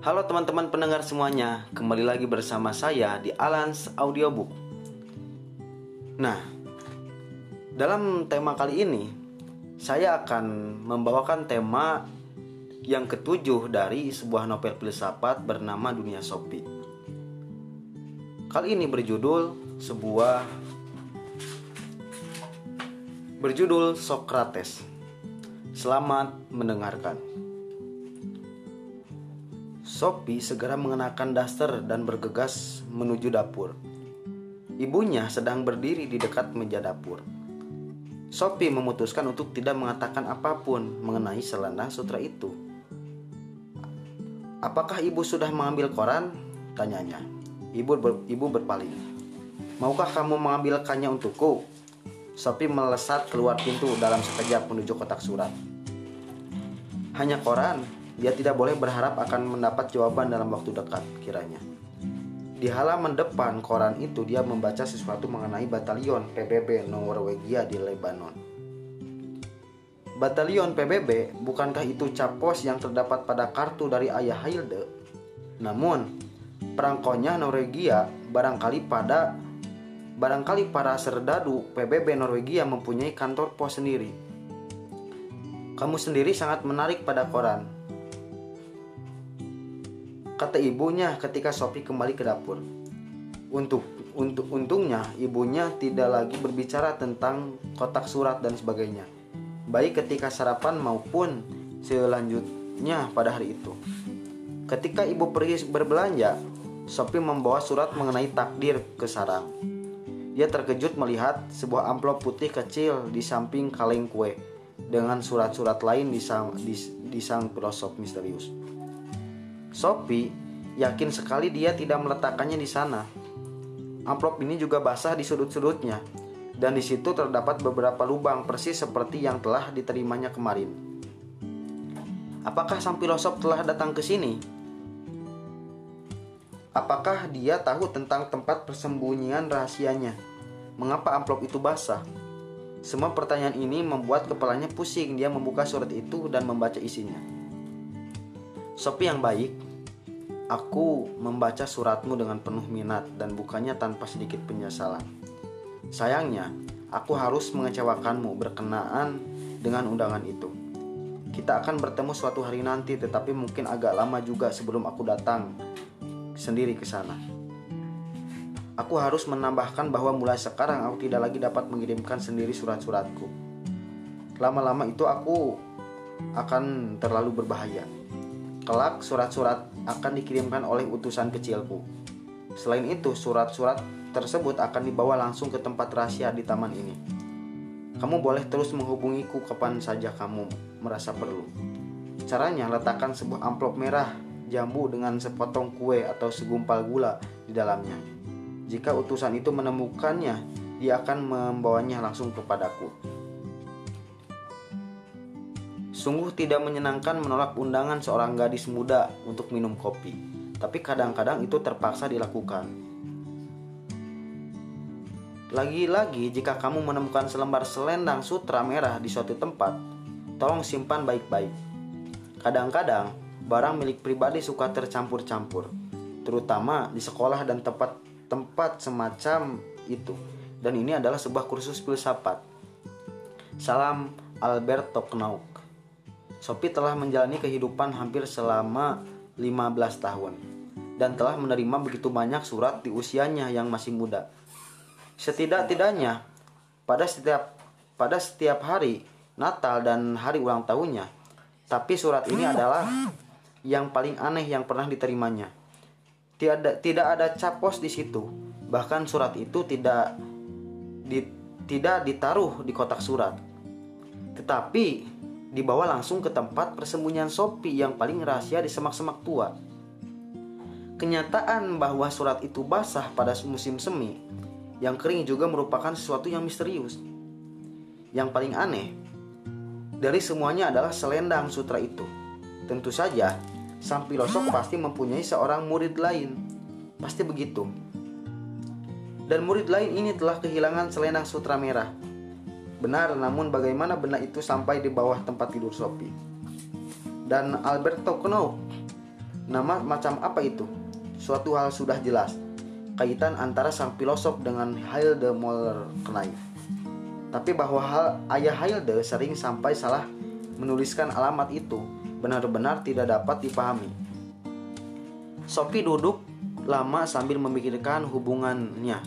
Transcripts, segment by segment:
Halo teman-teman pendengar semuanya, kembali lagi bersama saya di Alans Audiobook. Nah, dalam tema kali ini, saya akan membawakan tema yang ketujuh dari sebuah novel filsafat bernama Dunia Sopi. Kali ini berjudul sebuah berjudul Sokrates. Selamat mendengarkan. Sophie segera mengenakan daster dan bergegas menuju dapur. Ibunya sedang berdiri di dekat meja dapur. Sophie memutuskan untuk tidak mengatakan apa pun mengenai selendang sutra itu. Apakah ibu sudah mengambil koran? Tanyanya. Ibu ber, ibu berpaling. Maukah kamu mengambilkannya untukku? Sophie melesat keluar pintu dalam sekejap menuju kotak surat. Hanya koran, dia tidak boleh berharap akan mendapat jawaban dalam waktu dekat, kiranya. Di halaman depan koran itu dia membaca sesuatu mengenai batalion PBB Norwegia di Lebanon. Batalion PBB bukankah itu capos yang terdapat pada kartu dari ayah Hilde? Namun, perangkonya Norwegia barangkali pada barangkali para serdadu PBB Norwegia mempunyai kantor pos sendiri. Kamu sendiri sangat menarik pada koran, kata ibunya ketika Sophie kembali ke dapur. Untuk untuk untungnya ibunya tidak lagi berbicara tentang kotak surat dan sebagainya. Baik ketika sarapan maupun selanjutnya pada hari itu. Ketika ibu pergi berbelanja, Sophie membawa surat mengenai takdir ke sarang. Dia terkejut melihat sebuah amplop putih kecil di samping kaleng kue dengan surat-surat lain di sang, di, di sang filosof misterius. Sophie yakin sekali dia tidak meletakkannya di sana. Amplop ini juga basah di sudut-sudutnya, dan di situ terdapat beberapa lubang persis seperti yang telah diterimanya kemarin. Apakah sang filosof telah datang ke sini? Apakah dia tahu tentang tempat persembunyian rahasianya? Mengapa amplop itu basah? Semua pertanyaan ini membuat kepalanya pusing. Dia membuka surat itu dan membaca isinya. Sophie yang baik, aku membaca suratmu dengan penuh minat dan bukannya tanpa sedikit penyesalan. Sayangnya, aku harus mengecewakanmu berkenaan dengan undangan itu. Kita akan bertemu suatu hari nanti, tetapi mungkin agak lama juga sebelum aku datang sendiri ke sana. Aku harus menambahkan bahwa mulai sekarang aku tidak lagi dapat mengirimkan sendiri surat-suratku. Lama-lama itu aku akan terlalu berbahaya. Kelak surat-surat akan dikirimkan oleh utusan kecilku. Selain itu, surat-surat tersebut akan dibawa langsung ke tempat rahasia di taman ini. Kamu boleh terus menghubungiku kapan saja kamu merasa perlu. Caranya, letakkan sebuah amplop merah jambu dengan sepotong kue atau segumpal gula di dalamnya. Jika utusan itu menemukannya, dia akan membawanya langsung kepadaku. Sungguh tidak menyenangkan menolak undangan seorang gadis muda untuk minum kopi, tapi kadang-kadang itu terpaksa dilakukan. Lagi-lagi, jika kamu menemukan selembar selendang sutra merah di suatu tempat, tolong simpan baik-baik. Kadang-kadang, barang milik pribadi suka tercampur-campur, terutama di sekolah dan tempat-tempat semacam itu. Dan ini adalah sebuah kursus filsafat. Salam Alberto Knauk. Sophie telah menjalani kehidupan hampir selama 15 tahun dan telah menerima begitu banyak surat di usianya yang masih muda. Setidak-tidaknya pada setiap pada setiap hari Natal dan hari ulang tahunnya. Tapi surat ini adalah yang paling aneh yang pernah diterimanya. Tidak tidak ada capos di situ. Bahkan surat itu tidak di, tidak ditaruh di kotak surat. Tetapi dibawa langsung ke tempat persembunyian Sopi yang paling rahasia di semak-semak tua. Kenyataan bahwa surat itu basah pada musim semi yang kering juga merupakan sesuatu yang misterius. Yang paling aneh dari semuanya adalah selendang sutra itu. Tentu saja, sang filosof pasti mempunyai seorang murid lain. Pasti begitu. Dan murid lain ini telah kehilangan selendang sutra merah Benar, namun bagaimana benda itu sampai di bawah tempat tidur Sophie? Dan Alberto Knopf Nama macam apa itu? Suatu hal sudah jelas. Kaitan antara sang filosof dengan Hilde Moller-Knay. Tapi bahwa hal ayah Hilde sering sampai salah menuliskan alamat itu benar-benar tidak dapat dipahami. Sophie duduk lama sambil memikirkan hubungannya.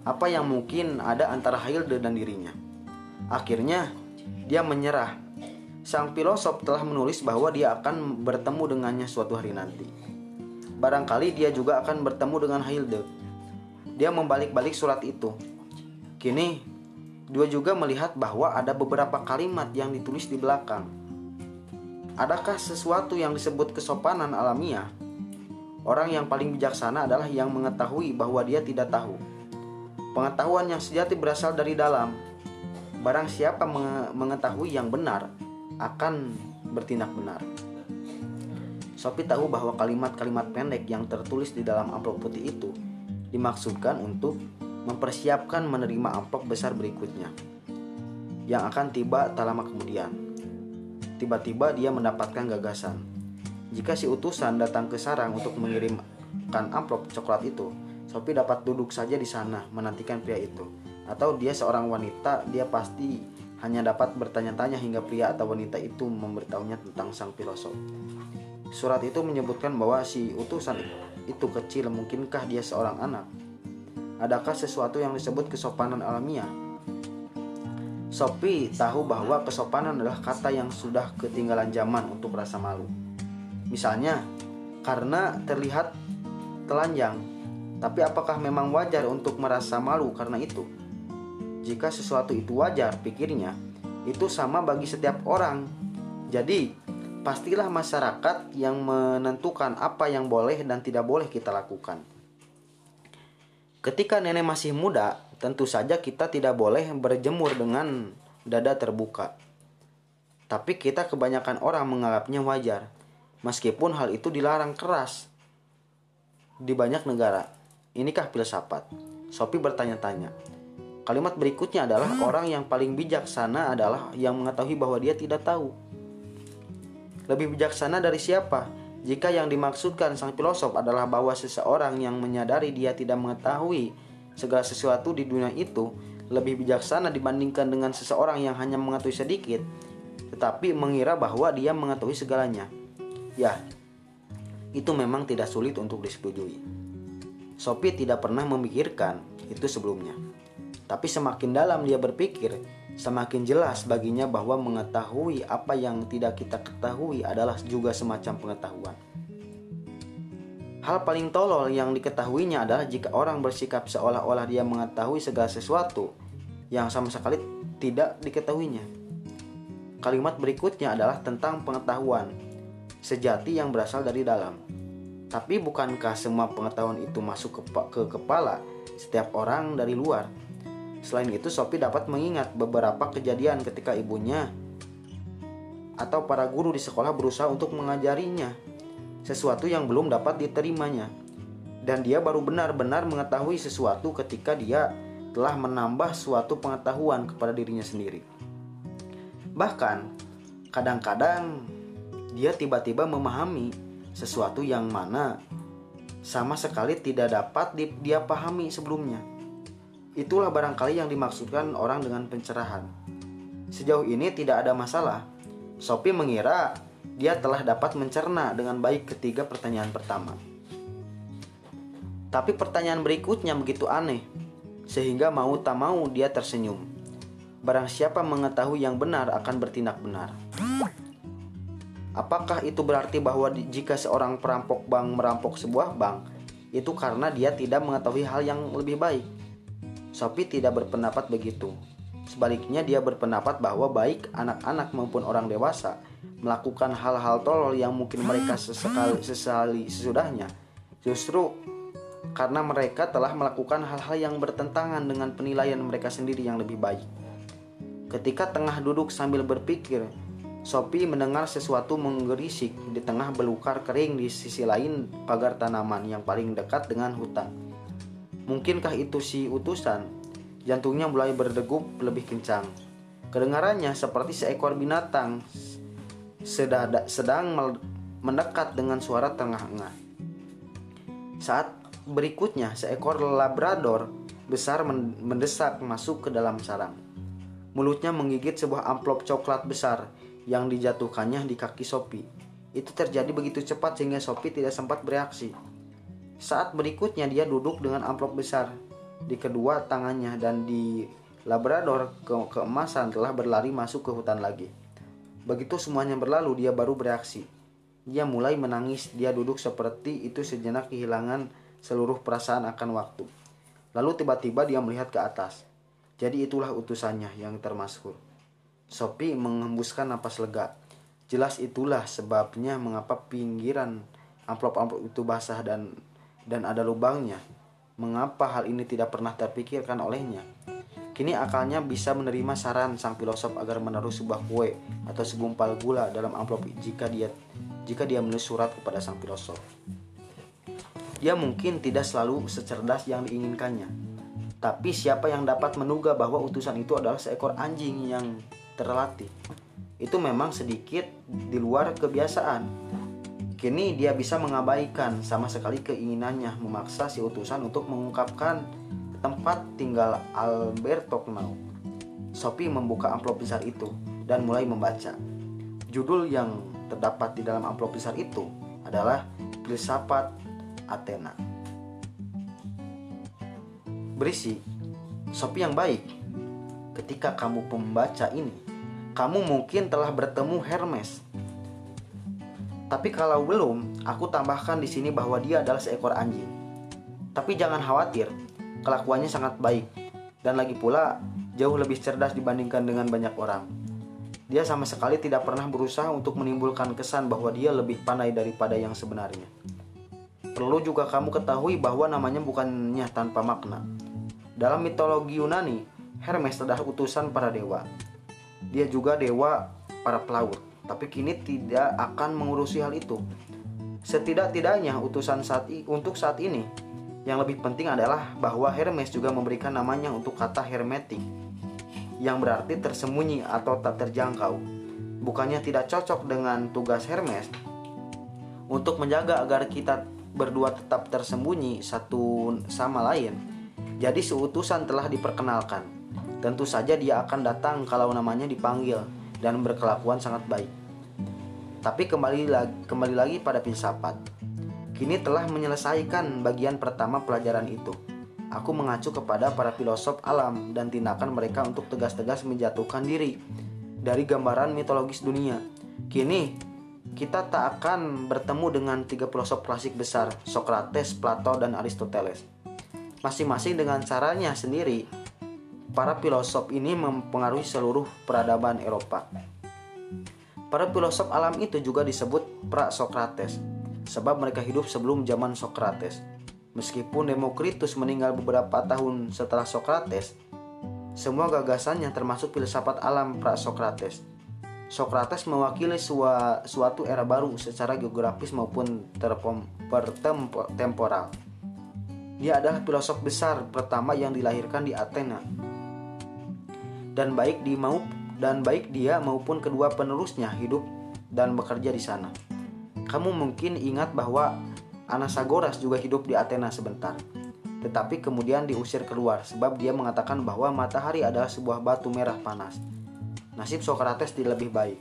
Apa yang mungkin ada antara Hilde dan dirinya. Akhirnya, dia menyerah Sang filosof telah menulis bahwa dia akan bertemu dengannya suatu hari nanti. Barangkali dia juga akan bertemu dengan Hilde. Dia membalik-balik surat itu. Kini, dia juga melihat bahwa ada beberapa kalimat yang ditulis di belakang. Adakah sesuatu yang disebut kesopanan alamiah? Orang yang paling bijaksana adalah yang mengetahui bahwa dia tidak tahu. Pengetahuan yang sejati berasal dari dalam. Barang siapa mengetahui yang benar, akan bertindak benar. Sophie tahu bahwa kalimat-kalimat pendek yang tertulis di dalam amplop putih itu dimaksudkan untuk mempersiapkan menerima amplop besar berikutnya yang akan tiba tak lama kemudian. Tiba-tiba dia mendapatkan gagasan. Jika si utusan datang ke sarang untuk mengirimkan amplop coklat itu, Sophie dapat duduk saja di sana menantikan pria itu. Atau dia seorang wanita, dia pasti hanya dapat bertanya-tanya hingga pria atau wanita itu memberitahunya tentang sang filosof. Surat itu menyebutkan bahwa si utusan itu kecil, mungkinkah dia seorang anak? Adakah sesuatu yang disebut kesopanan alamiah? Sophie tahu bahwa kesopanan adalah kata yang sudah ketinggalan zaman untuk rasa malu. Misalnya, karena terlihat telanjang, tapi apakah memang wajar untuk merasa malu karena itu? Jika sesuatu itu wajar, pikirnya, itu sama bagi setiap orang. Jadi, pastilah masyarakat yang menentukan apa yang boleh dan tidak boleh kita lakukan. Ketika nenek masih muda, tentu saja kita tidak boleh berjemur dengan dada terbuka. Tapi kita kebanyakan orang menganggapnya wajar, meskipun hal itu dilarang keras di banyak negara. Inikah filsafat? Sophie bertanya-tanya. Kalimat berikutnya adalah orang yang paling bijaksana adalah yang mengetahui bahwa dia tidak tahu. Lebih bijaksana dari siapa? Jika yang dimaksudkan sang filosof adalah bahwa seseorang yang menyadari dia tidak mengetahui segala sesuatu di dunia itu lebih bijaksana dibandingkan dengan seseorang yang hanya mengetahui sedikit, tetapi mengira bahwa dia mengetahui segalanya. Ya, itu memang tidak sulit untuk disetujui. Sophie tidak pernah memikirkan itu sebelumnya. Tapi semakin dalam dia berpikir, semakin jelas baginya bahwa mengetahui apa yang tidak kita ketahui adalah juga semacam pengetahuan. Hal paling tolol yang diketahuinya adalah jika orang bersikap seolah-olah dia mengetahui segala sesuatu yang sama sekali tidak diketahuinya. Kalimat berikutnya adalah tentang pengetahuan sejati yang berasal dari dalam. Tapi bukankah semua pengetahuan itu masuk ke, ke kepala setiap orang dari luar? Selain itu, Sophie dapat mengingat beberapa kejadian ketika ibunya atau para guru di sekolah berusaha untuk mengajarinya sesuatu yang belum dapat diterimanya. Dan dia baru benar-benar mengetahui sesuatu ketika dia telah menambah suatu pengetahuan kepada dirinya sendiri. Bahkan, kadang-kadang dia tiba-tiba memahami sesuatu yang mana sama sekali tidak dapat dia pahami sebelumnya. Itulah barangkali yang dimaksudkan orang dengan pencerahan. Sejauh ini tidak ada masalah. Sophie mengira dia telah dapat mencerna dengan baik ketiga pertanyaan pertama. Tapi pertanyaan berikutnya begitu aneh, sehingga mau tak mau dia tersenyum. Barang siapa mengetahui yang benar akan bertindak benar. Apakah itu berarti bahwa jika seorang perampok bank merampok sebuah bank, itu karena dia tidak mengetahui hal yang lebih baik? Sophie tidak berpendapat begitu. Sebaliknya dia berpendapat bahwa baik anak-anak maupun orang dewasa melakukan hal-hal tolol yang mungkin mereka sesekali sesali sesudahnya. Justru karena mereka telah melakukan hal-hal yang bertentangan dengan penilaian mereka sendiri yang lebih baik. Ketika tengah duduk sambil berpikir, Sophie mendengar sesuatu menggerisik di tengah belukar kering di sisi lain pagar tanaman yang paling dekat dengan hutan. Mungkinkah itu si utusan? Jantungnya mulai berdegup lebih kencang. Kedengarannya seperti seekor binatang sedang mendekat dengan suara tengah-engah. Saat berikutnya, seekor labrador besar mendesak masuk ke dalam sarang. Mulutnya menggigit sebuah amplop coklat besar yang dijatuhkannya di kaki Sophie. Itu terjadi begitu cepat sehingga Sophie tidak sempat bereaksi. Saat berikutnya dia duduk dengan amplop besar di kedua tangannya dan di Labrador ke keemasan telah berlari masuk ke hutan lagi. Begitu semuanya berlalu dia baru bereaksi. Dia mulai menangis, dia duduk seperti itu sejenak kehilangan seluruh perasaan akan waktu. Lalu tiba-tiba dia melihat ke atas. Jadi itulah utusannya yang termasuk. Sophie menghembuskan napas lega. Jelas itulah sebabnya mengapa pinggiran amplop-amplop itu basah dan dan ada lubangnya. Mengapa hal ini tidak pernah terpikirkan olehnya? Kini akalnya bisa menerima saran sang filosof agar menaruh sebuah kue atau segumpal gula dalam amplop jika dia jika dia menulis surat kepada sang filosof. Dia mungkin tidak selalu secerdas yang diinginkannya. Tapi siapa yang dapat menduga bahwa utusan itu adalah seekor anjing yang terlatih? Itu memang sedikit di luar kebiasaan Kini dia bisa mengabaikan sama sekali keinginannya memaksa si utusan untuk mengungkapkan tempat tinggal Alberto Knau. Sophie membuka amplop besar itu dan mulai membaca. Judul yang terdapat di dalam amplop besar itu adalah Filsafat Athena. Berisi, Sophie yang baik, ketika kamu membaca ini, kamu mungkin telah bertemu Hermes, tapi kalau belum, aku tambahkan di sini bahwa dia adalah seekor anjing. Tapi jangan khawatir, kelakuannya sangat baik dan lagi pula jauh lebih cerdas dibandingkan dengan banyak orang. Dia sama sekali tidak pernah berusaha untuk menimbulkan kesan bahwa dia lebih pandai daripada yang sebenarnya. Perlu juga kamu ketahui bahwa namanya bukannya tanpa makna. Dalam mitologi Yunani, Hermes adalah utusan para dewa. Dia juga dewa para pelaut tapi kini tidak akan mengurusi hal itu. Setidak-tidaknya utusan saat untuk saat ini yang lebih penting adalah bahwa Hermes juga memberikan namanya untuk kata hermetik yang berarti tersembunyi atau tak terjangkau. Bukannya tidak cocok dengan tugas Hermes untuk menjaga agar kita berdua tetap tersembunyi satu sama lain. Jadi seutusan telah diperkenalkan. Tentu saja dia akan datang kalau namanya dipanggil dan berkelakuan sangat baik. Tapi kembali lagi, kembali lagi pada filsafat. Kini telah menyelesaikan bagian pertama pelajaran itu. Aku mengacu kepada para filosof alam dan tindakan mereka untuk tegas-tegas menjatuhkan diri dari gambaran mitologis dunia. Kini kita tak akan bertemu dengan tiga filosof klasik besar, Socrates, Plato, dan Aristoteles. Masing-masing dengan caranya sendiri, para filosof ini mempengaruhi seluruh peradaban Eropa. Para filosof alam itu juga disebut pra-Sokrates, sebab mereka hidup sebelum zaman Sokrates. Meskipun Demokritus meninggal beberapa tahun setelah Sokrates, semua gagasannya termasuk filsafat alam pra-Sokrates. Sokrates mewakili suatu era baru secara geografis maupun temporal. Dia adalah filosof besar pertama yang dilahirkan di Athena dan baik di mau dan baik dia maupun kedua penerusnya hidup dan bekerja di sana. Kamu mungkin ingat bahwa Anasagoras juga hidup di Athena sebentar, tetapi kemudian diusir keluar sebab dia mengatakan bahwa matahari adalah sebuah batu merah panas. Nasib Socrates tidak lebih baik.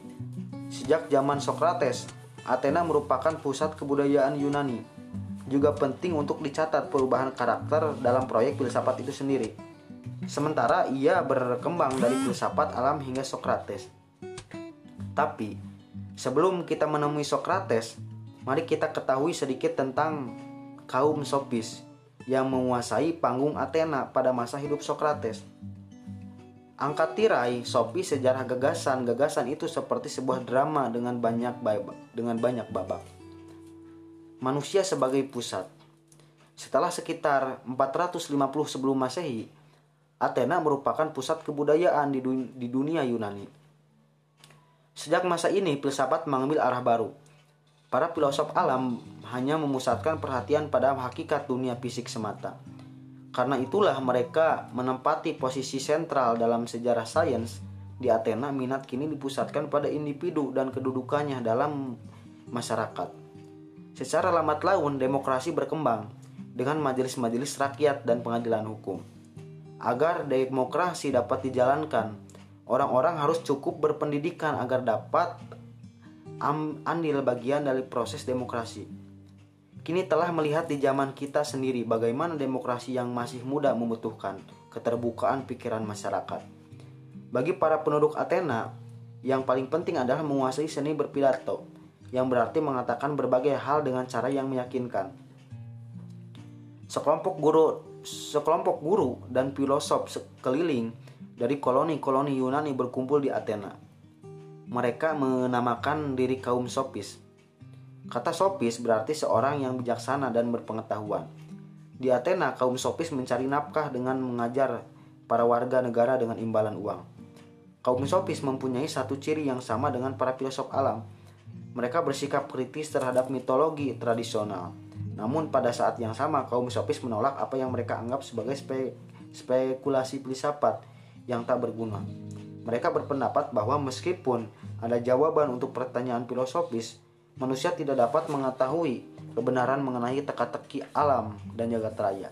Sejak zaman Socrates, Athena merupakan pusat kebudayaan Yunani. Juga penting untuk dicatat perubahan karakter dalam proyek filsafat itu sendiri Sementara ia berkembang dari filsafat alam hingga Sokrates. Tapi sebelum kita menemui Sokrates, mari kita ketahui sedikit tentang kaum Sofis yang menguasai panggung Athena pada masa hidup Sokrates. Angkat tirai Sophie sejarah gagasan gagasan itu seperti sebuah drama dengan banyak babak, dengan banyak babak. Manusia sebagai pusat. Setelah sekitar 450 sebelum Masehi, Athena merupakan pusat kebudayaan di, dunia, di dunia Yunani. Sejak masa ini, filsafat mengambil arah baru. Para filosof alam hanya memusatkan perhatian pada hakikat dunia fisik semata. Karena itulah mereka menempati posisi sentral dalam sejarah sains. Di Athena, minat kini dipusatkan pada individu dan kedudukannya dalam masyarakat. Secara lambat laun demokrasi berkembang dengan majelis-majelis rakyat dan pengadilan hukum. Agar demokrasi dapat dijalankan, orang-orang harus cukup berpendidikan agar dapat ambil bagian dari proses demokrasi. Kini telah melihat di zaman kita sendiri bagaimana demokrasi yang masih muda membutuhkan keterbukaan pikiran masyarakat. Bagi para penduduk Athena, yang paling penting adalah menguasai seni berpidato, yang berarti mengatakan berbagai hal dengan cara yang meyakinkan. Sekelompok guru, sekelompok guru dan filosof sekeliling dari koloni-koloni Yunani berkumpul di Athena. Mereka menamakan diri kaum Sopis Kata sopis berarti seorang yang bijaksana dan berpengetahuan. Di Athena, kaum sopis mencari nafkah dengan mengajar para warga negara dengan imbalan uang. Kaum sopis mempunyai satu ciri yang sama dengan para filosof alam. Mereka bersikap kritis terhadap mitologi tradisional. Namun pada saat yang sama, kaum sopis menolak apa yang mereka anggap sebagai spe spekulasi filsafat yang tak berguna. Mereka berpendapat bahwa meskipun ada jawaban untuk pertanyaan filosofis, manusia tidak dapat mengetahui kebenaran mengenai teka-teki alam dan jagat raya.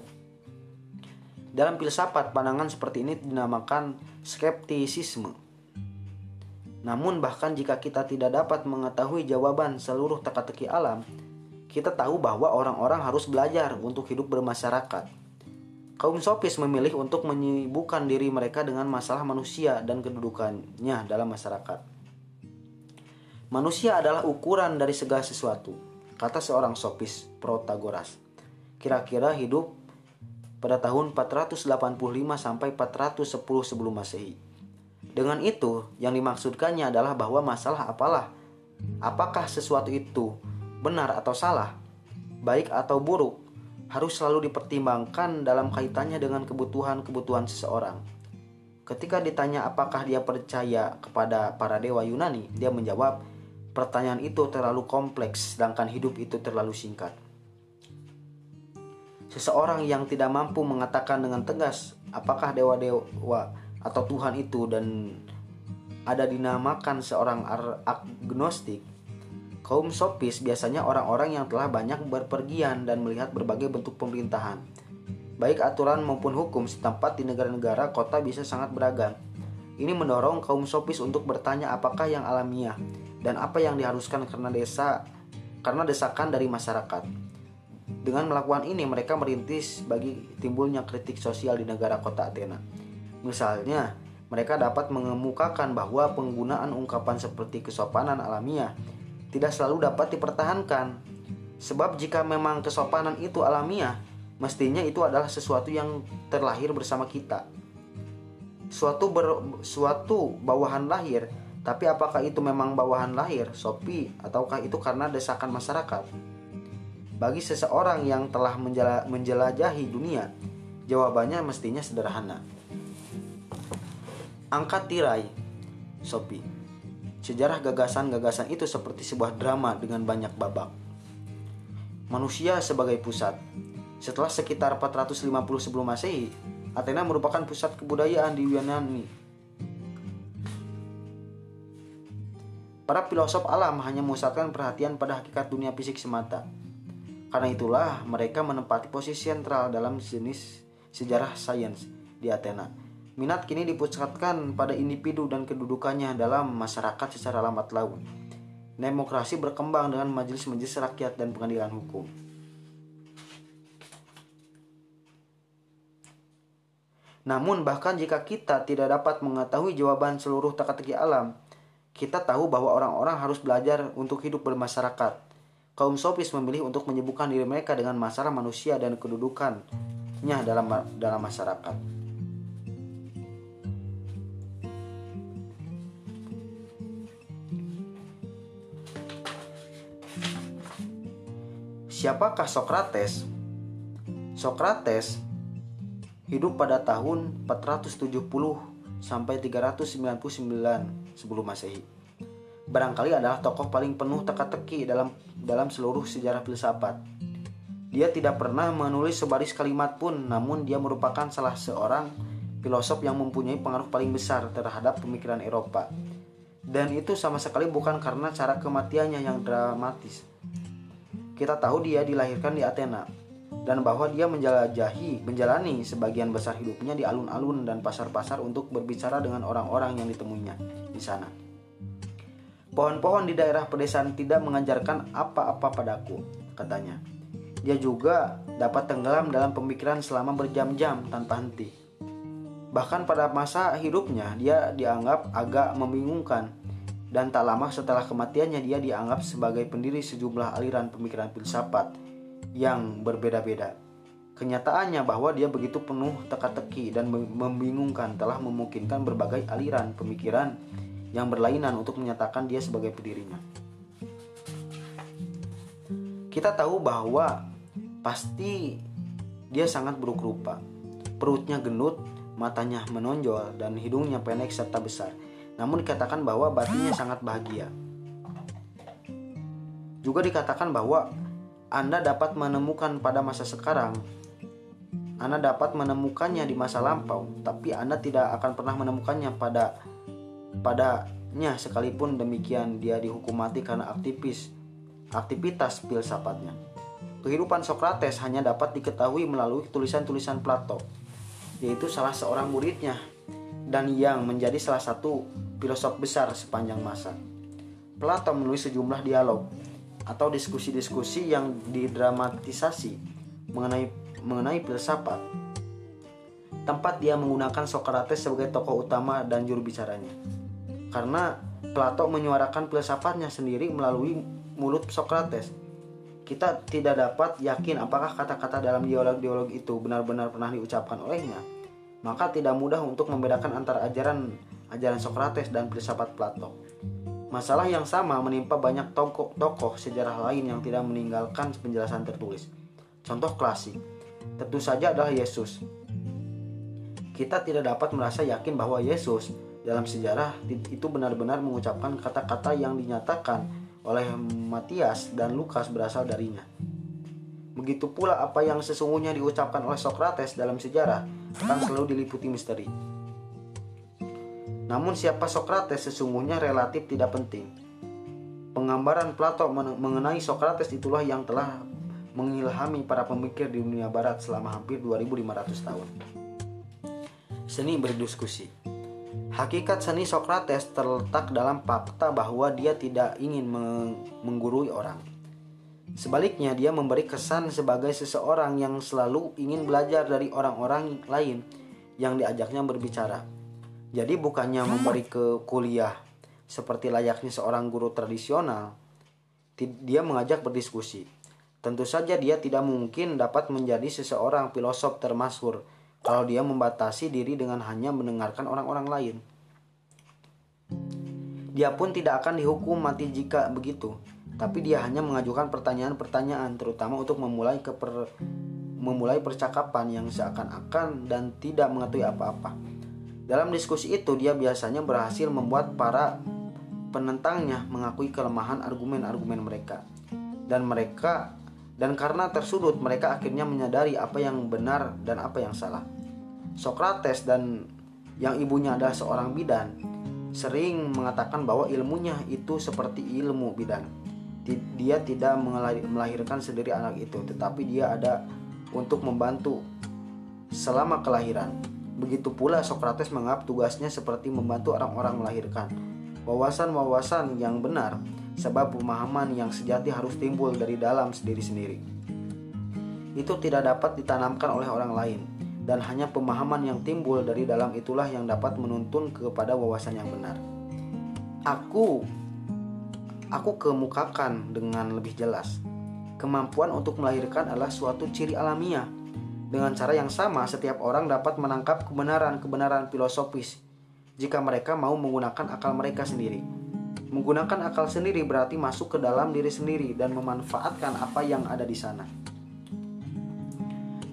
Dalam filsafat, pandangan seperti ini dinamakan skeptisisme. Namun bahkan jika kita tidak dapat mengetahui jawaban seluruh teka-teki alam, kita tahu bahwa orang-orang harus belajar untuk hidup bermasyarakat. Kaum sopis memilih untuk menyibukkan diri mereka dengan masalah manusia dan kedudukannya dalam masyarakat. Manusia adalah ukuran dari segala sesuatu, kata seorang sopis Protagoras. Kira-kira hidup pada tahun 485 sampai 410 sebelum Masehi. Dengan itu, yang dimaksudkannya adalah bahwa masalah apalah, apakah sesuatu itu benar atau salah, baik atau buruk, harus selalu dipertimbangkan dalam kaitannya dengan kebutuhan-kebutuhan seseorang. Ketika ditanya apakah dia percaya kepada para dewa Yunani, dia menjawab, Pertanyaan itu terlalu kompleks, sedangkan hidup itu terlalu singkat. Seseorang yang tidak mampu mengatakan dengan tegas apakah dewa-dewa atau Tuhan itu dan ada dinamakan seorang agnostik, kaum sopis biasanya orang-orang yang telah banyak berpergian dan melihat berbagai bentuk pemerintahan. Baik aturan maupun hukum setempat di negara-negara kota bisa sangat beragam. Ini mendorong kaum sopis untuk bertanya apakah yang alamiah dan apa yang diharuskan karena desa karena desakan dari masyarakat. Dengan melakukan ini mereka merintis bagi timbulnya kritik sosial di negara kota Athena. Misalnya, mereka dapat mengemukakan bahwa penggunaan ungkapan seperti kesopanan alamiah tidak selalu dapat dipertahankan. Sebab jika memang kesopanan itu alamiah, mestinya itu adalah sesuatu yang terlahir bersama kita. Suatu ber, suatu bawahan lahir tapi apakah itu memang bawahan lahir, Sopi, ataukah itu karena desakan masyarakat? Bagi seseorang yang telah menjelajahi dunia, jawabannya mestinya sederhana. Angkat tirai, Sopi. Sejarah gagasan-gagasan itu seperti sebuah drama dengan banyak babak. Manusia sebagai pusat. Setelah sekitar 450 sebelum Masehi, Athena merupakan pusat kebudayaan di Yunani Para filosof alam hanya memusatkan perhatian pada hakikat dunia fisik semata. Karena itulah mereka menempati posisi sentral dalam jenis sejarah sains di Athena. Minat kini dipusatkan pada individu dan kedudukannya dalam masyarakat secara lambat laun. Demokrasi berkembang dengan majelis-majelis rakyat dan pengadilan hukum. Namun bahkan jika kita tidak dapat mengetahui jawaban seluruh teka-teki alam, kita tahu bahwa orang-orang harus belajar untuk hidup bermasyarakat. Kaum sopis memilih untuk menyibukkan diri mereka dengan masalah manusia dan kedudukannya dalam dalam masyarakat. Siapakah Sokrates? Sokrates hidup pada tahun 470 sampai 399 sebelum Masehi. Barangkali adalah tokoh paling penuh teka-teki dalam dalam seluruh sejarah filsafat. Dia tidak pernah menulis sebaris kalimat pun, namun dia merupakan salah seorang filosof yang mempunyai pengaruh paling besar terhadap pemikiran Eropa. Dan itu sama sekali bukan karena cara kematiannya yang dramatis. Kita tahu dia dilahirkan di Athena dan bahwa dia menjelajahi, menjalani sebagian besar hidupnya di alun-alun dan pasar-pasar untuk berbicara dengan orang-orang yang ditemuinya di sana. Pohon-pohon di daerah pedesaan tidak mengajarkan apa-apa padaku, katanya. Dia juga dapat tenggelam dalam pemikiran selama berjam-jam tanpa henti. Bahkan pada masa hidupnya, dia dianggap agak membingungkan dan tak lama setelah kematiannya dia dianggap sebagai pendiri sejumlah aliran pemikiran filsafat yang berbeda-beda. Kenyataannya bahwa dia begitu penuh teka-teki dan membingungkan telah memungkinkan berbagai aliran pemikiran yang berlainan untuk menyatakan dia sebagai pendirinya. Kita tahu bahwa pasti dia sangat buruk rupa. Perutnya gendut, matanya menonjol, dan hidungnya pendek serta besar. Namun dikatakan bahwa batinnya sangat bahagia. Juga dikatakan bahwa Anda dapat menemukan pada masa sekarang anda dapat menemukannya di masa lampau, tapi Anda tidak akan pernah menemukannya pada padanya sekalipun demikian dia dihukum mati karena aktivis aktivitas filsafatnya. Kehidupan Socrates hanya dapat diketahui melalui tulisan-tulisan Plato, yaitu salah seorang muridnya dan yang menjadi salah satu filosof besar sepanjang masa. Plato menulis sejumlah dialog atau diskusi-diskusi yang didramatisasi mengenai mengenai filsafat. Tempat dia menggunakan Socrates sebagai tokoh utama dan juru bicaranya karena Plato menyuarakan filsafatnya sendiri melalui mulut Socrates. Kita tidak dapat yakin apakah kata-kata dalam dialog-dialog itu benar-benar pernah diucapkan olehnya. Maka tidak mudah untuk membedakan antara ajaran ajaran Socrates dan filsafat Plato. Masalah yang sama menimpa banyak tokoh-tokoh sejarah lain yang tidak meninggalkan penjelasan tertulis. Contoh klasik tentu saja adalah Yesus. Kita tidak dapat merasa yakin bahwa Yesus dalam sejarah itu benar-benar mengucapkan kata-kata yang dinyatakan oleh Matias dan Lukas berasal darinya. Begitu pula apa yang sesungguhnya diucapkan oleh Socrates dalam sejarah akan selalu diliputi misteri. Namun siapa Socrates sesungguhnya relatif tidak penting. Penggambaran Plato mengenai Socrates itulah yang telah mengilhami para pemikir di dunia barat selama hampir 2500 tahun. Seni berdiskusi. Hakikat seni Socrates terletak dalam fakta bahwa dia tidak ingin menggurui orang. Sebaliknya, dia memberi kesan sebagai seseorang yang selalu ingin belajar dari orang-orang lain yang diajaknya berbicara. Jadi, bukannya memberi ke kuliah seperti layaknya seorang guru tradisional, dia mengajak berdiskusi. Tentu saja, dia tidak mungkin dapat menjadi seseorang filosof termasyhur kalau dia membatasi diri dengan hanya mendengarkan orang-orang lain. Dia pun tidak akan dihukum mati jika begitu, tapi dia hanya mengajukan pertanyaan-pertanyaan terutama untuk memulai keper, memulai percakapan yang seakan-akan dan tidak mengetahui apa-apa. Dalam diskusi itu dia biasanya berhasil membuat para penentangnya mengakui kelemahan argumen-argumen mereka. Dan mereka dan karena tersudut mereka akhirnya menyadari apa yang benar dan apa yang salah. Socrates dan yang ibunya adalah seorang bidan sering mengatakan bahwa ilmunya itu seperti ilmu bidan. Dia tidak melahirkan sendiri anak itu, tetapi dia ada untuk membantu selama kelahiran. Begitu pula Socrates menganggap tugasnya seperti membantu orang-orang melahirkan. Wawasan-wawasan yang benar sebab pemahaman yang sejati harus timbul dari dalam diri sendiri. Itu tidak dapat ditanamkan oleh orang lain, dan hanya pemahaman yang timbul dari dalam itulah yang dapat menuntun kepada wawasan yang benar. Aku aku kemukakan dengan lebih jelas. Kemampuan untuk melahirkan adalah suatu ciri alamiah. Dengan cara yang sama, setiap orang dapat menangkap kebenaran-kebenaran filosofis jika mereka mau menggunakan akal mereka sendiri. Menggunakan akal sendiri berarti masuk ke dalam diri sendiri dan memanfaatkan apa yang ada di sana.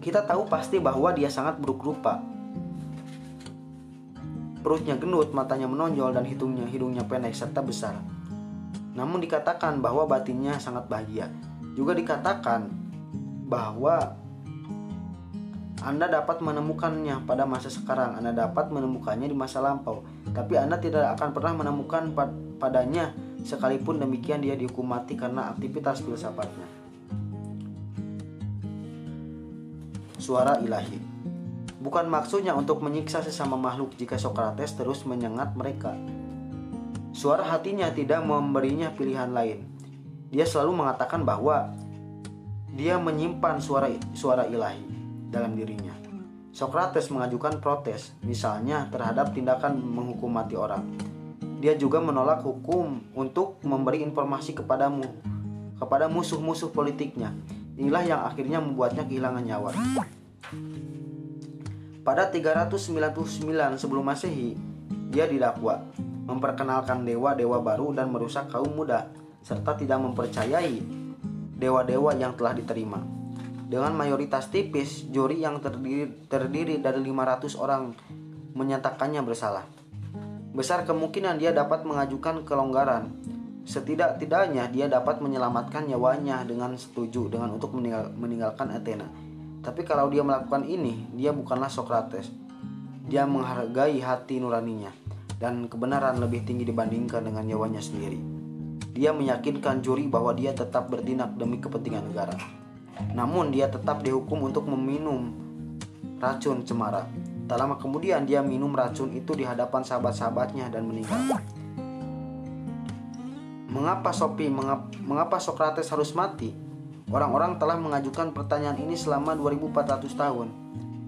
Kita tahu pasti bahwa dia sangat buruk rupa. Perutnya gendut, matanya menonjol, dan hidungnya hidungnya pendek serta besar. Namun dikatakan bahwa batinnya sangat bahagia. Juga dikatakan bahwa anda dapat menemukannya pada masa sekarang, Anda dapat menemukannya di masa lampau, tapi Anda tidak akan pernah menemukan padanya sekalipun demikian dia dihukum mati karena aktivitas filsafatnya. Suara ilahi Bukan maksudnya untuk menyiksa sesama makhluk jika Socrates terus menyengat mereka. Suara hatinya tidak memberinya pilihan lain. Dia selalu mengatakan bahwa dia menyimpan suara suara ilahi dalam dirinya. Socrates mengajukan protes, misalnya terhadap tindakan menghukum mati orang. Dia juga menolak hukum untuk memberi informasi kepadamu, kepada musuh-musuh politiknya. Inilah yang akhirnya membuatnya kehilangan nyawa. Pada 399 sebelum Masehi, dia didakwa memperkenalkan dewa-dewa baru dan merusak kaum muda serta tidak mempercayai dewa-dewa yang telah diterima. Dengan mayoritas tipis, juri yang terdiri, terdiri dari 500 orang menyatakannya bersalah. Besar kemungkinan dia dapat mengajukan kelonggaran. Setidak-tidaknya dia dapat menyelamatkan nyawanya dengan setuju dengan untuk meninggal, meninggalkan Athena. Tapi kalau dia melakukan ini, dia bukanlah Socrates. Dia menghargai hati nuraninya dan kebenaran lebih tinggi dibandingkan dengan nyawanya sendiri. Dia meyakinkan juri bahwa dia tetap bertindak demi kepentingan negara. Namun dia tetap dihukum untuk meminum racun cemara. Tak lama kemudian dia minum racun itu di hadapan sahabat-sahabatnya dan meninggal. Mengapa Sopi, mengapa Socrates harus mati? Orang-orang telah mengajukan pertanyaan ini selama 2400 tahun.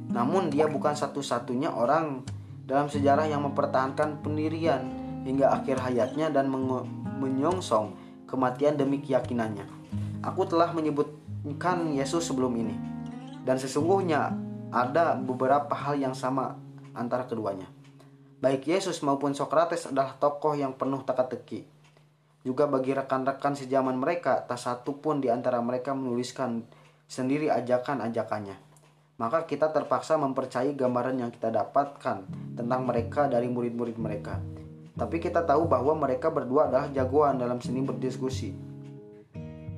Namun dia bukan satu-satunya orang dalam sejarah yang mempertahankan pendirian hingga akhir hayatnya dan menyongsong kematian demi keyakinannya. Aku telah menyebut kan Yesus sebelum ini. Dan sesungguhnya ada beberapa hal yang sama antara keduanya. Baik Yesus maupun Socrates adalah tokoh yang penuh teka-teki. Juga bagi rekan-rekan sejaman mereka, tak satu pun di antara mereka menuliskan sendiri ajakan-ajakannya. Maka kita terpaksa mempercayai gambaran yang kita dapatkan tentang mereka dari murid-murid mereka. Tapi kita tahu bahwa mereka berdua adalah jagoan dalam seni berdiskusi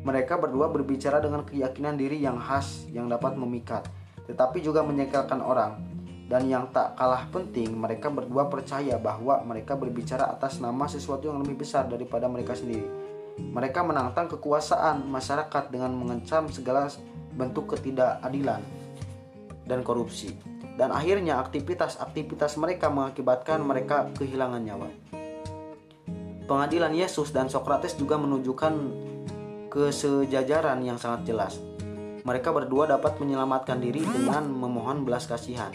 mereka berdua berbicara dengan keyakinan diri yang khas yang dapat memikat, tetapi juga menyekelkan orang. Dan yang tak kalah penting, mereka berdua percaya bahwa mereka berbicara atas nama sesuatu yang lebih besar daripada mereka sendiri. Mereka menantang kekuasaan masyarakat dengan mengecam segala bentuk ketidakadilan dan korupsi. Dan akhirnya aktivitas-aktivitas mereka mengakibatkan mereka kehilangan nyawa. Pengadilan Yesus dan Socrates juga menunjukkan kesejajaran yang sangat jelas. Mereka berdua dapat menyelamatkan diri dengan memohon belas kasihan.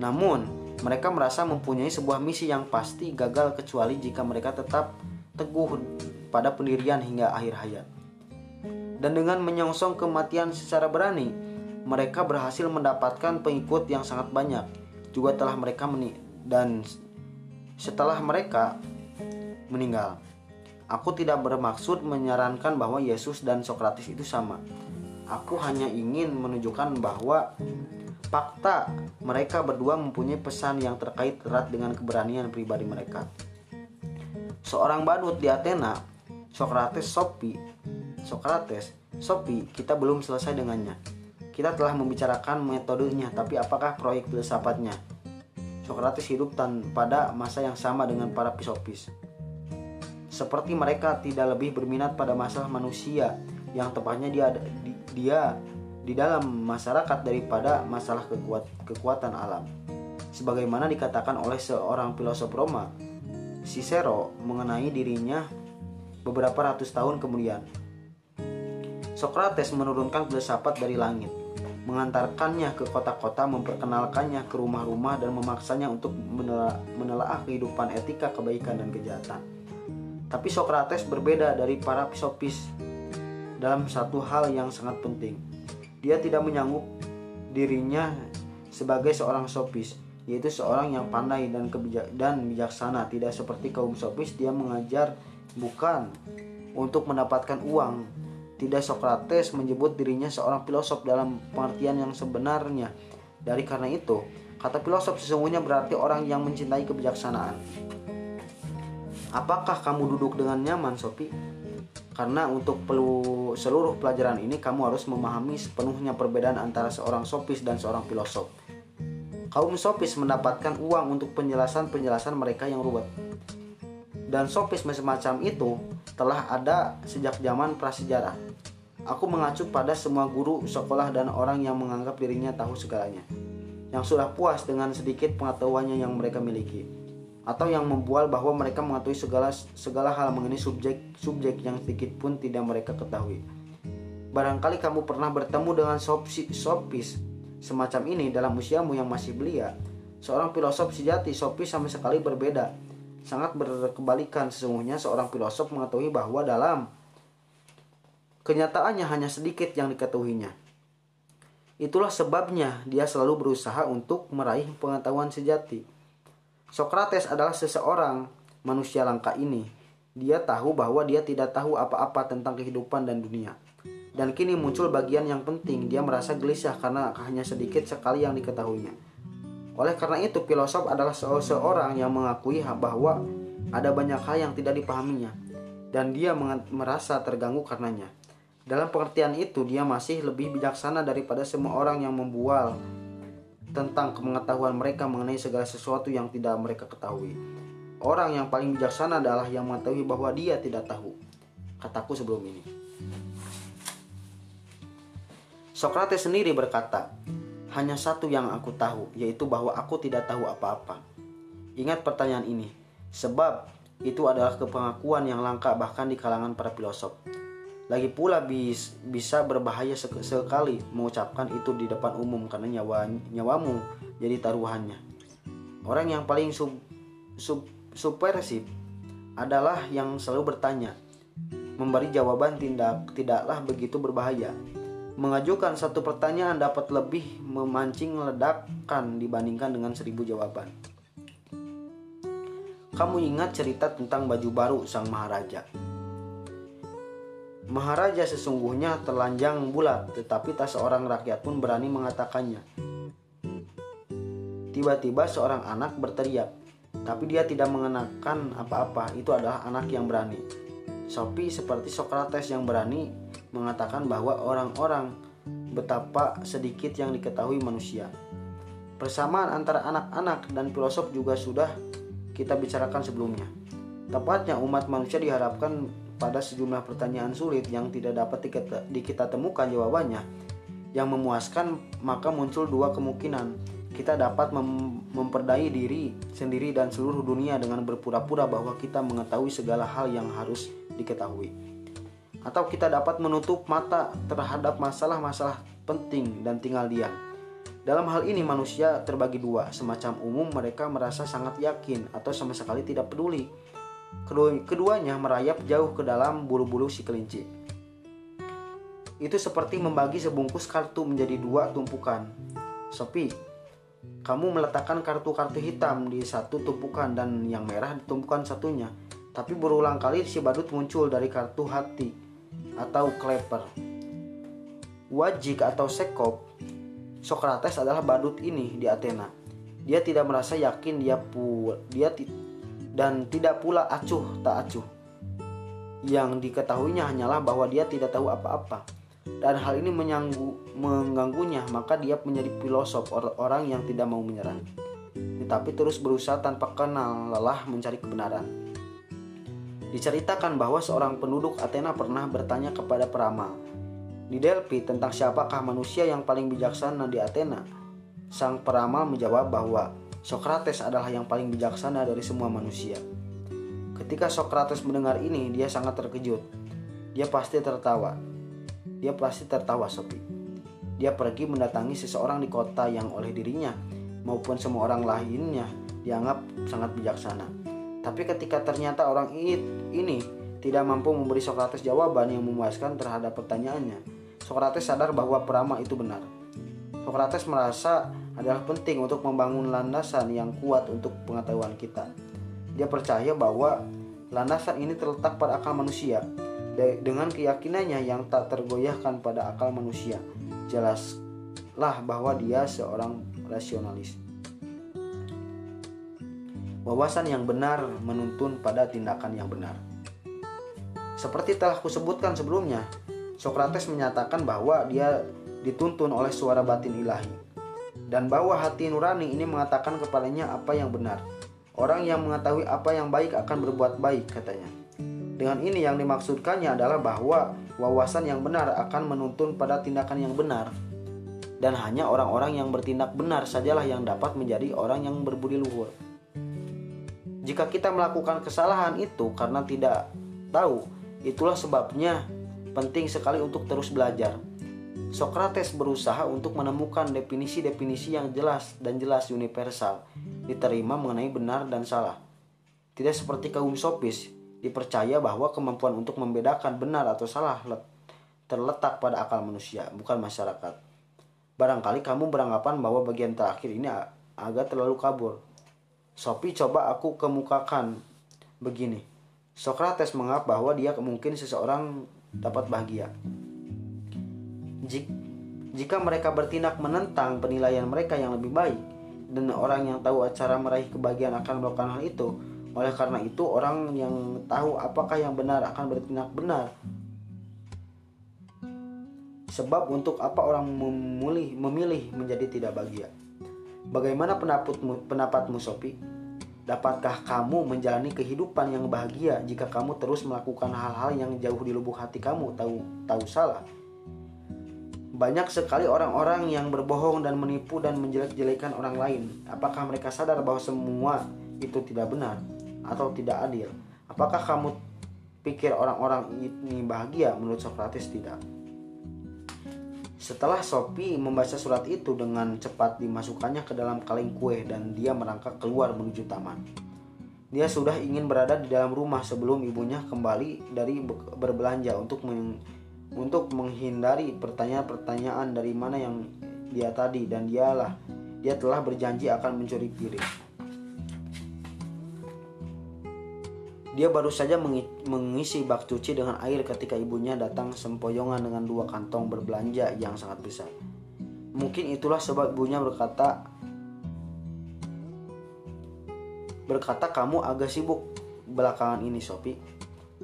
Namun, mereka merasa mempunyai sebuah misi yang pasti gagal kecuali jika mereka tetap teguh pada pendirian hingga akhir hayat. Dan dengan menyongsong kematian secara berani, mereka berhasil mendapatkan pengikut yang sangat banyak. Juga telah mereka meni dan setelah mereka meninggal. Aku tidak bermaksud menyarankan bahwa Yesus dan Sokrates itu sama. Aku hanya ingin menunjukkan bahwa fakta mereka berdua mempunyai pesan yang terkait erat dengan keberanian pribadi mereka. Seorang badut di Athena, Sokrates Sopi, Sokrates, Sopi, kita belum selesai dengannya. Kita telah membicarakan metodenya, tapi apakah proyek filsafatnya? Sokrates hidup pada masa yang sama dengan para pisopis seperti mereka tidak lebih berminat pada masalah manusia yang tepatnya dia di, dia di dalam masyarakat daripada masalah kekuat, kekuatan alam. Sebagaimana dikatakan oleh seorang filosof Roma, Cicero mengenai dirinya beberapa ratus tahun kemudian. Socrates menurunkan filsafat dari langit, mengantarkannya ke kota-kota, memperkenalkannya ke rumah-rumah dan memaksanya untuk menelaah kehidupan etika, kebaikan dan kejahatan. Tapi Socrates berbeda dari para sopis dalam satu hal yang sangat penting. Dia tidak menyanggup dirinya sebagai seorang sopis, yaitu seorang yang pandai dan kebijak dan bijaksana. Tidak seperti kaum sopis, dia mengajar bukan untuk mendapatkan uang. Tidak Socrates menyebut dirinya seorang filosof dalam pengertian yang sebenarnya. Dari karena itu, kata filosof sesungguhnya berarti orang yang mencintai kebijaksanaan. Apakah kamu duduk dengan nyaman, Sopi? Karena untuk seluruh pelajaran ini kamu harus memahami sepenuhnya perbedaan antara seorang sopis dan seorang filosof. Kaum sopis mendapatkan uang untuk penjelasan-penjelasan mereka yang ruwet. dan sofisme semacam itu telah ada sejak zaman prasejarah. Aku mengacu pada semua guru sekolah dan orang yang menganggap dirinya tahu segalanya, yang sudah puas dengan sedikit pengetahuannya yang mereka miliki, atau yang membual bahwa mereka mengetahui segala segala hal mengenai subjek-subjek yang sedikit pun tidak mereka ketahui. Barangkali kamu pernah bertemu dengan sopis semacam ini dalam usiamu yang masih belia. Seorang filosof sejati, sopis sama sekali berbeda. Sangat berkebalikan sesungguhnya seorang filosof mengetahui bahwa dalam Kenyataannya hanya sedikit yang diketahuinya. Itulah sebabnya dia selalu berusaha untuk meraih pengetahuan sejati. Sokrates adalah seseorang manusia langka ini. Dia tahu bahwa dia tidak tahu apa-apa tentang kehidupan dan dunia. Dan kini muncul bagian yang penting, dia merasa gelisah karena hanya sedikit sekali yang diketahuinya. Oleh karena itu, filosof adalah seseorang yang mengakui bahwa ada banyak hal yang tidak dipahaminya, dan dia merasa terganggu karenanya. Dalam pengertian itu, dia masih lebih bijaksana daripada semua orang yang membual tentang pengetahuan mereka mengenai segala sesuatu yang tidak mereka ketahui. Orang yang paling bijaksana adalah yang mengetahui bahwa dia tidak tahu. Kataku sebelum ini. Sokrates sendiri berkata, "Hanya satu yang aku tahu, yaitu bahwa aku tidak tahu apa-apa." Ingat pertanyaan ini, sebab itu adalah kepengakuan yang langka bahkan di kalangan para filosof. Lagi pula bis, bisa berbahaya sek sekali mengucapkan itu di depan umum karena nyawa nyawamu jadi taruhannya. Orang yang paling sub, sub, subversif adalah yang selalu bertanya. Memberi jawaban tidak tidaklah begitu berbahaya. Mengajukan satu pertanyaan dapat lebih memancing ledakan dibandingkan dengan seribu jawaban. Kamu ingat cerita tentang baju baru sang maharaja? Maharaja sesungguhnya telanjang bulat, tetapi tak seorang rakyat pun berani mengatakannya. Tiba-tiba seorang anak berteriak, tapi dia tidak mengenakan apa-apa. Itu adalah anak yang berani. Sophie seperti Socrates yang berani mengatakan bahwa orang-orang betapa sedikit yang diketahui manusia. Persamaan antara anak-anak dan filosof juga sudah kita bicarakan sebelumnya. Tepatnya umat manusia diharapkan pada sejumlah pertanyaan sulit yang tidak dapat kita, kita temukan jawabannya. Yang memuaskan maka muncul dua kemungkinan. Kita dapat mem memperdaya diri sendiri dan seluruh dunia dengan berpura-pura bahwa kita mengetahui segala hal yang harus diketahui. Atau kita dapat menutup mata terhadap masalah-masalah penting dan tinggal diam. Dalam hal ini manusia terbagi dua. Semacam umum mereka merasa sangat yakin atau sama sekali tidak peduli Keduanya merayap jauh ke dalam bulu-bulu si kelinci. Itu seperti membagi sebungkus kartu menjadi dua tumpukan. Sopi, kamu meletakkan kartu-kartu hitam di satu tumpukan dan yang merah di tumpukan satunya. Tapi berulang kali si badut muncul dari kartu hati atau kleper. Wajik atau sekop, Sokrates adalah badut ini di Athena. Dia tidak merasa yakin dia pu dia dan tidak pula acuh tak acuh. Yang diketahuinya hanyalah bahwa dia tidak tahu apa-apa. Dan hal ini menyanggu, mengganggunya, maka dia menjadi filosof orang yang tidak mau menyerah. Tetapi terus berusaha tanpa kenal lelah mencari kebenaran. Diceritakan bahwa seorang penduduk Athena pernah bertanya kepada peramal di Delphi tentang siapakah manusia yang paling bijaksana di Athena. Sang peramal menjawab bahwa Sokrates adalah yang paling bijaksana dari semua manusia. Ketika Sokrates mendengar ini, dia sangat terkejut. Dia pasti tertawa. Dia pasti tertawa sepi. Dia pergi mendatangi seseorang di kota yang oleh dirinya maupun semua orang lainnya dianggap sangat bijaksana. Tapi ketika ternyata orang ini tidak mampu memberi Sokrates jawaban yang memuaskan terhadap pertanyaannya, Sokrates sadar bahwa Prama itu benar. Sokrates merasa adalah penting untuk membangun landasan yang kuat untuk pengetahuan kita. Dia percaya bahwa landasan ini terletak pada akal manusia dengan keyakinannya yang tak tergoyahkan pada akal manusia. Jelaslah bahwa dia seorang rasionalis. Wawasan yang benar menuntun pada tindakan yang benar. Seperti telah kusebutkan sebelumnya, Sokrates menyatakan bahwa dia dituntun oleh suara batin ilahi dan bahwa hati nurani ini mengatakan kepadanya apa yang benar. Orang yang mengetahui apa yang baik akan berbuat baik, katanya. Dengan ini yang dimaksudkannya adalah bahwa wawasan yang benar akan menuntun pada tindakan yang benar. Dan hanya orang-orang yang bertindak benar sajalah yang dapat menjadi orang yang berbudi luhur. Jika kita melakukan kesalahan itu karena tidak tahu, itulah sebabnya penting sekali untuk terus belajar. Socrates berusaha untuk menemukan definisi-definisi yang jelas dan jelas universal diterima mengenai benar dan salah. Tidak seperti kaum sopis, dipercaya bahwa kemampuan untuk membedakan benar atau salah terletak pada akal manusia, bukan masyarakat. Barangkali kamu beranggapan bahwa bagian terakhir ini agak terlalu kabur. Sopi coba aku kemukakan begini. Socrates menganggap bahwa dia mungkin seseorang dapat bahagia. Jika mereka bertindak menentang penilaian mereka yang lebih baik, dan orang yang tahu cara meraih kebahagiaan akan melakukan hal itu. Oleh karena itu, orang yang tahu apakah yang benar akan bertindak benar. Sebab untuk apa orang memilih, memilih menjadi tidak bahagia? Bagaimana pendapatmu, pendapatmu Sopi? Dapatkah kamu menjalani kehidupan yang bahagia jika kamu terus melakukan hal-hal yang jauh di lubuk hati kamu tahu tahu salah? Banyak sekali orang-orang yang berbohong dan menipu dan menjelek-jelekan orang lain. Apakah mereka sadar bahwa semua itu tidak benar atau tidak adil? Apakah kamu pikir orang-orang ini bahagia? Menurut Socrates tidak. Setelah Sophie membaca surat itu dengan cepat dimasukkannya ke dalam kaleng kue dan dia merangkak keluar menuju taman. Dia sudah ingin berada di dalam rumah sebelum ibunya kembali dari berbelanja untuk untuk menghindari pertanyaan-pertanyaan dari mana yang dia tadi dan dialah dia telah berjanji akan mencuri piring. Dia baru saja mengisi bak cuci dengan air ketika ibunya datang sempoyongan dengan dua kantong berbelanja yang sangat besar. Mungkin itulah sebab ibunya berkata, berkata kamu agak sibuk belakangan ini Sopi.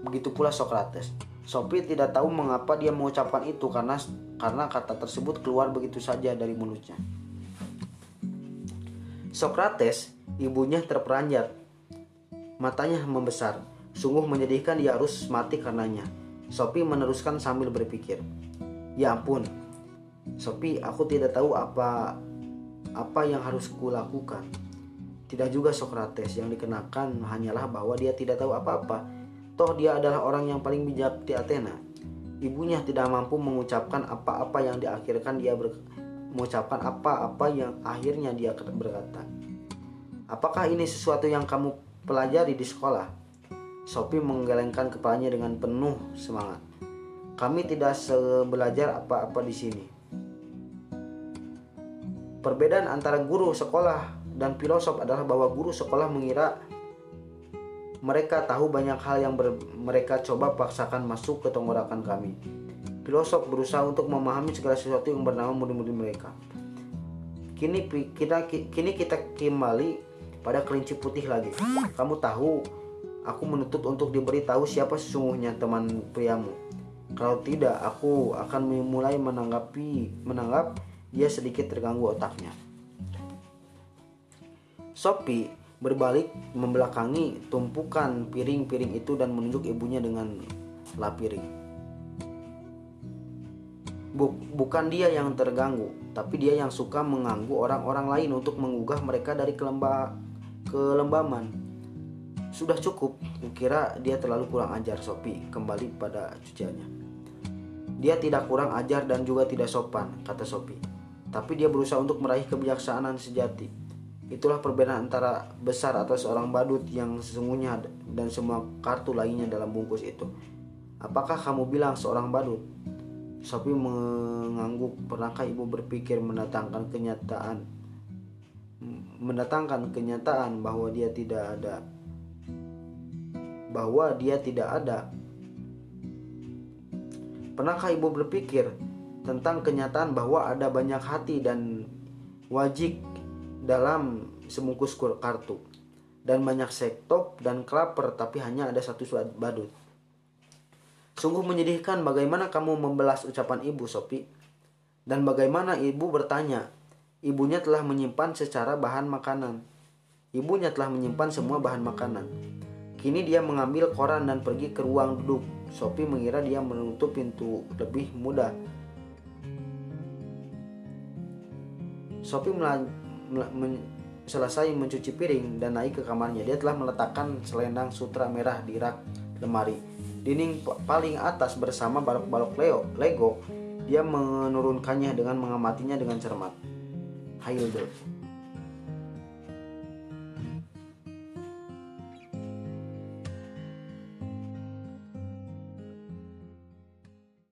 Begitu pula Socrates. Sophie tidak tahu mengapa dia mengucapkan itu karena karena kata tersebut keluar begitu saja dari mulutnya. Socrates, ibunya terperanjat. Matanya membesar. Sungguh menyedihkan dia harus mati karenanya. Sophie meneruskan sambil berpikir. Ya ampun. Sophie, aku tidak tahu apa apa yang harus kulakukan. Tidak juga Socrates yang dikenakan hanyalah bahwa dia tidak tahu apa-apa Toh dia adalah orang yang paling bijak di Athena. Ibunya tidak mampu mengucapkan apa-apa yang diakhirkan dia ber, mengucapkan apa-apa yang akhirnya dia berkata. Apakah ini sesuatu yang kamu pelajari di sekolah? Sophie menggelengkan kepalanya dengan penuh semangat. Kami tidak sebelajar apa-apa di sini. Perbedaan antara guru sekolah dan filosof adalah bahwa guru sekolah mengira mereka tahu banyak hal yang mereka coba paksakan masuk ke tenggorokan kami. Filosof berusaha untuk memahami segala sesuatu yang bernama murid-murid mereka. Kini kita kini kita kembali pada kelinci putih lagi. Kamu tahu, aku menuntut untuk diberitahu siapa sesungguhnya teman priamu. Kalau tidak, aku akan mulai menanggapi menanggap dia sedikit terganggu otaknya. Sophie berbalik membelakangi tumpukan piring-piring itu dan menunjuk ibunya dengan lap piring. Bukan dia yang terganggu, tapi dia yang suka mengganggu orang-orang lain untuk menggugah mereka dari kelemba kelembaman. Sudah cukup, kukira dia terlalu kurang ajar Sopi kembali pada cuciannya. Dia tidak kurang ajar dan juga tidak sopan, kata Sopi. Tapi dia berusaha untuk meraih kebijaksanaan sejati Itulah perbedaan antara besar atau seorang badut yang sesungguhnya dan semua kartu lainnya dalam bungkus itu. Apakah kamu bilang seorang badut? Sophie mengangguk. Pernahkah ibu berpikir mendatangkan kenyataan mendatangkan kenyataan bahwa dia tidak ada bahwa dia tidak ada Pernahkah ibu berpikir tentang kenyataan bahwa ada banyak hati dan wajib dalam sebungkus kartu dan banyak sektop dan klaper tapi hanya ada satu badut. Sungguh menyedihkan bagaimana kamu membelas ucapan ibu Sopi dan bagaimana ibu bertanya ibunya telah menyimpan secara bahan makanan. Ibunya telah menyimpan semua bahan makanan. Kini dia mengambil koran dan pergi ke ruang duduk. Sophie mengira dia menutup pintu lebih mudah. Sophie mela- mela- men- selesai mencuci piring dan naik ke kamarnya. Dia telah meletakkan selendang sutra merah di rak lemari. Dinding pa- paling atas bersama balok-balok Lego, dia menurunkannya dengan mengamatinya dengan cermat. Hilde.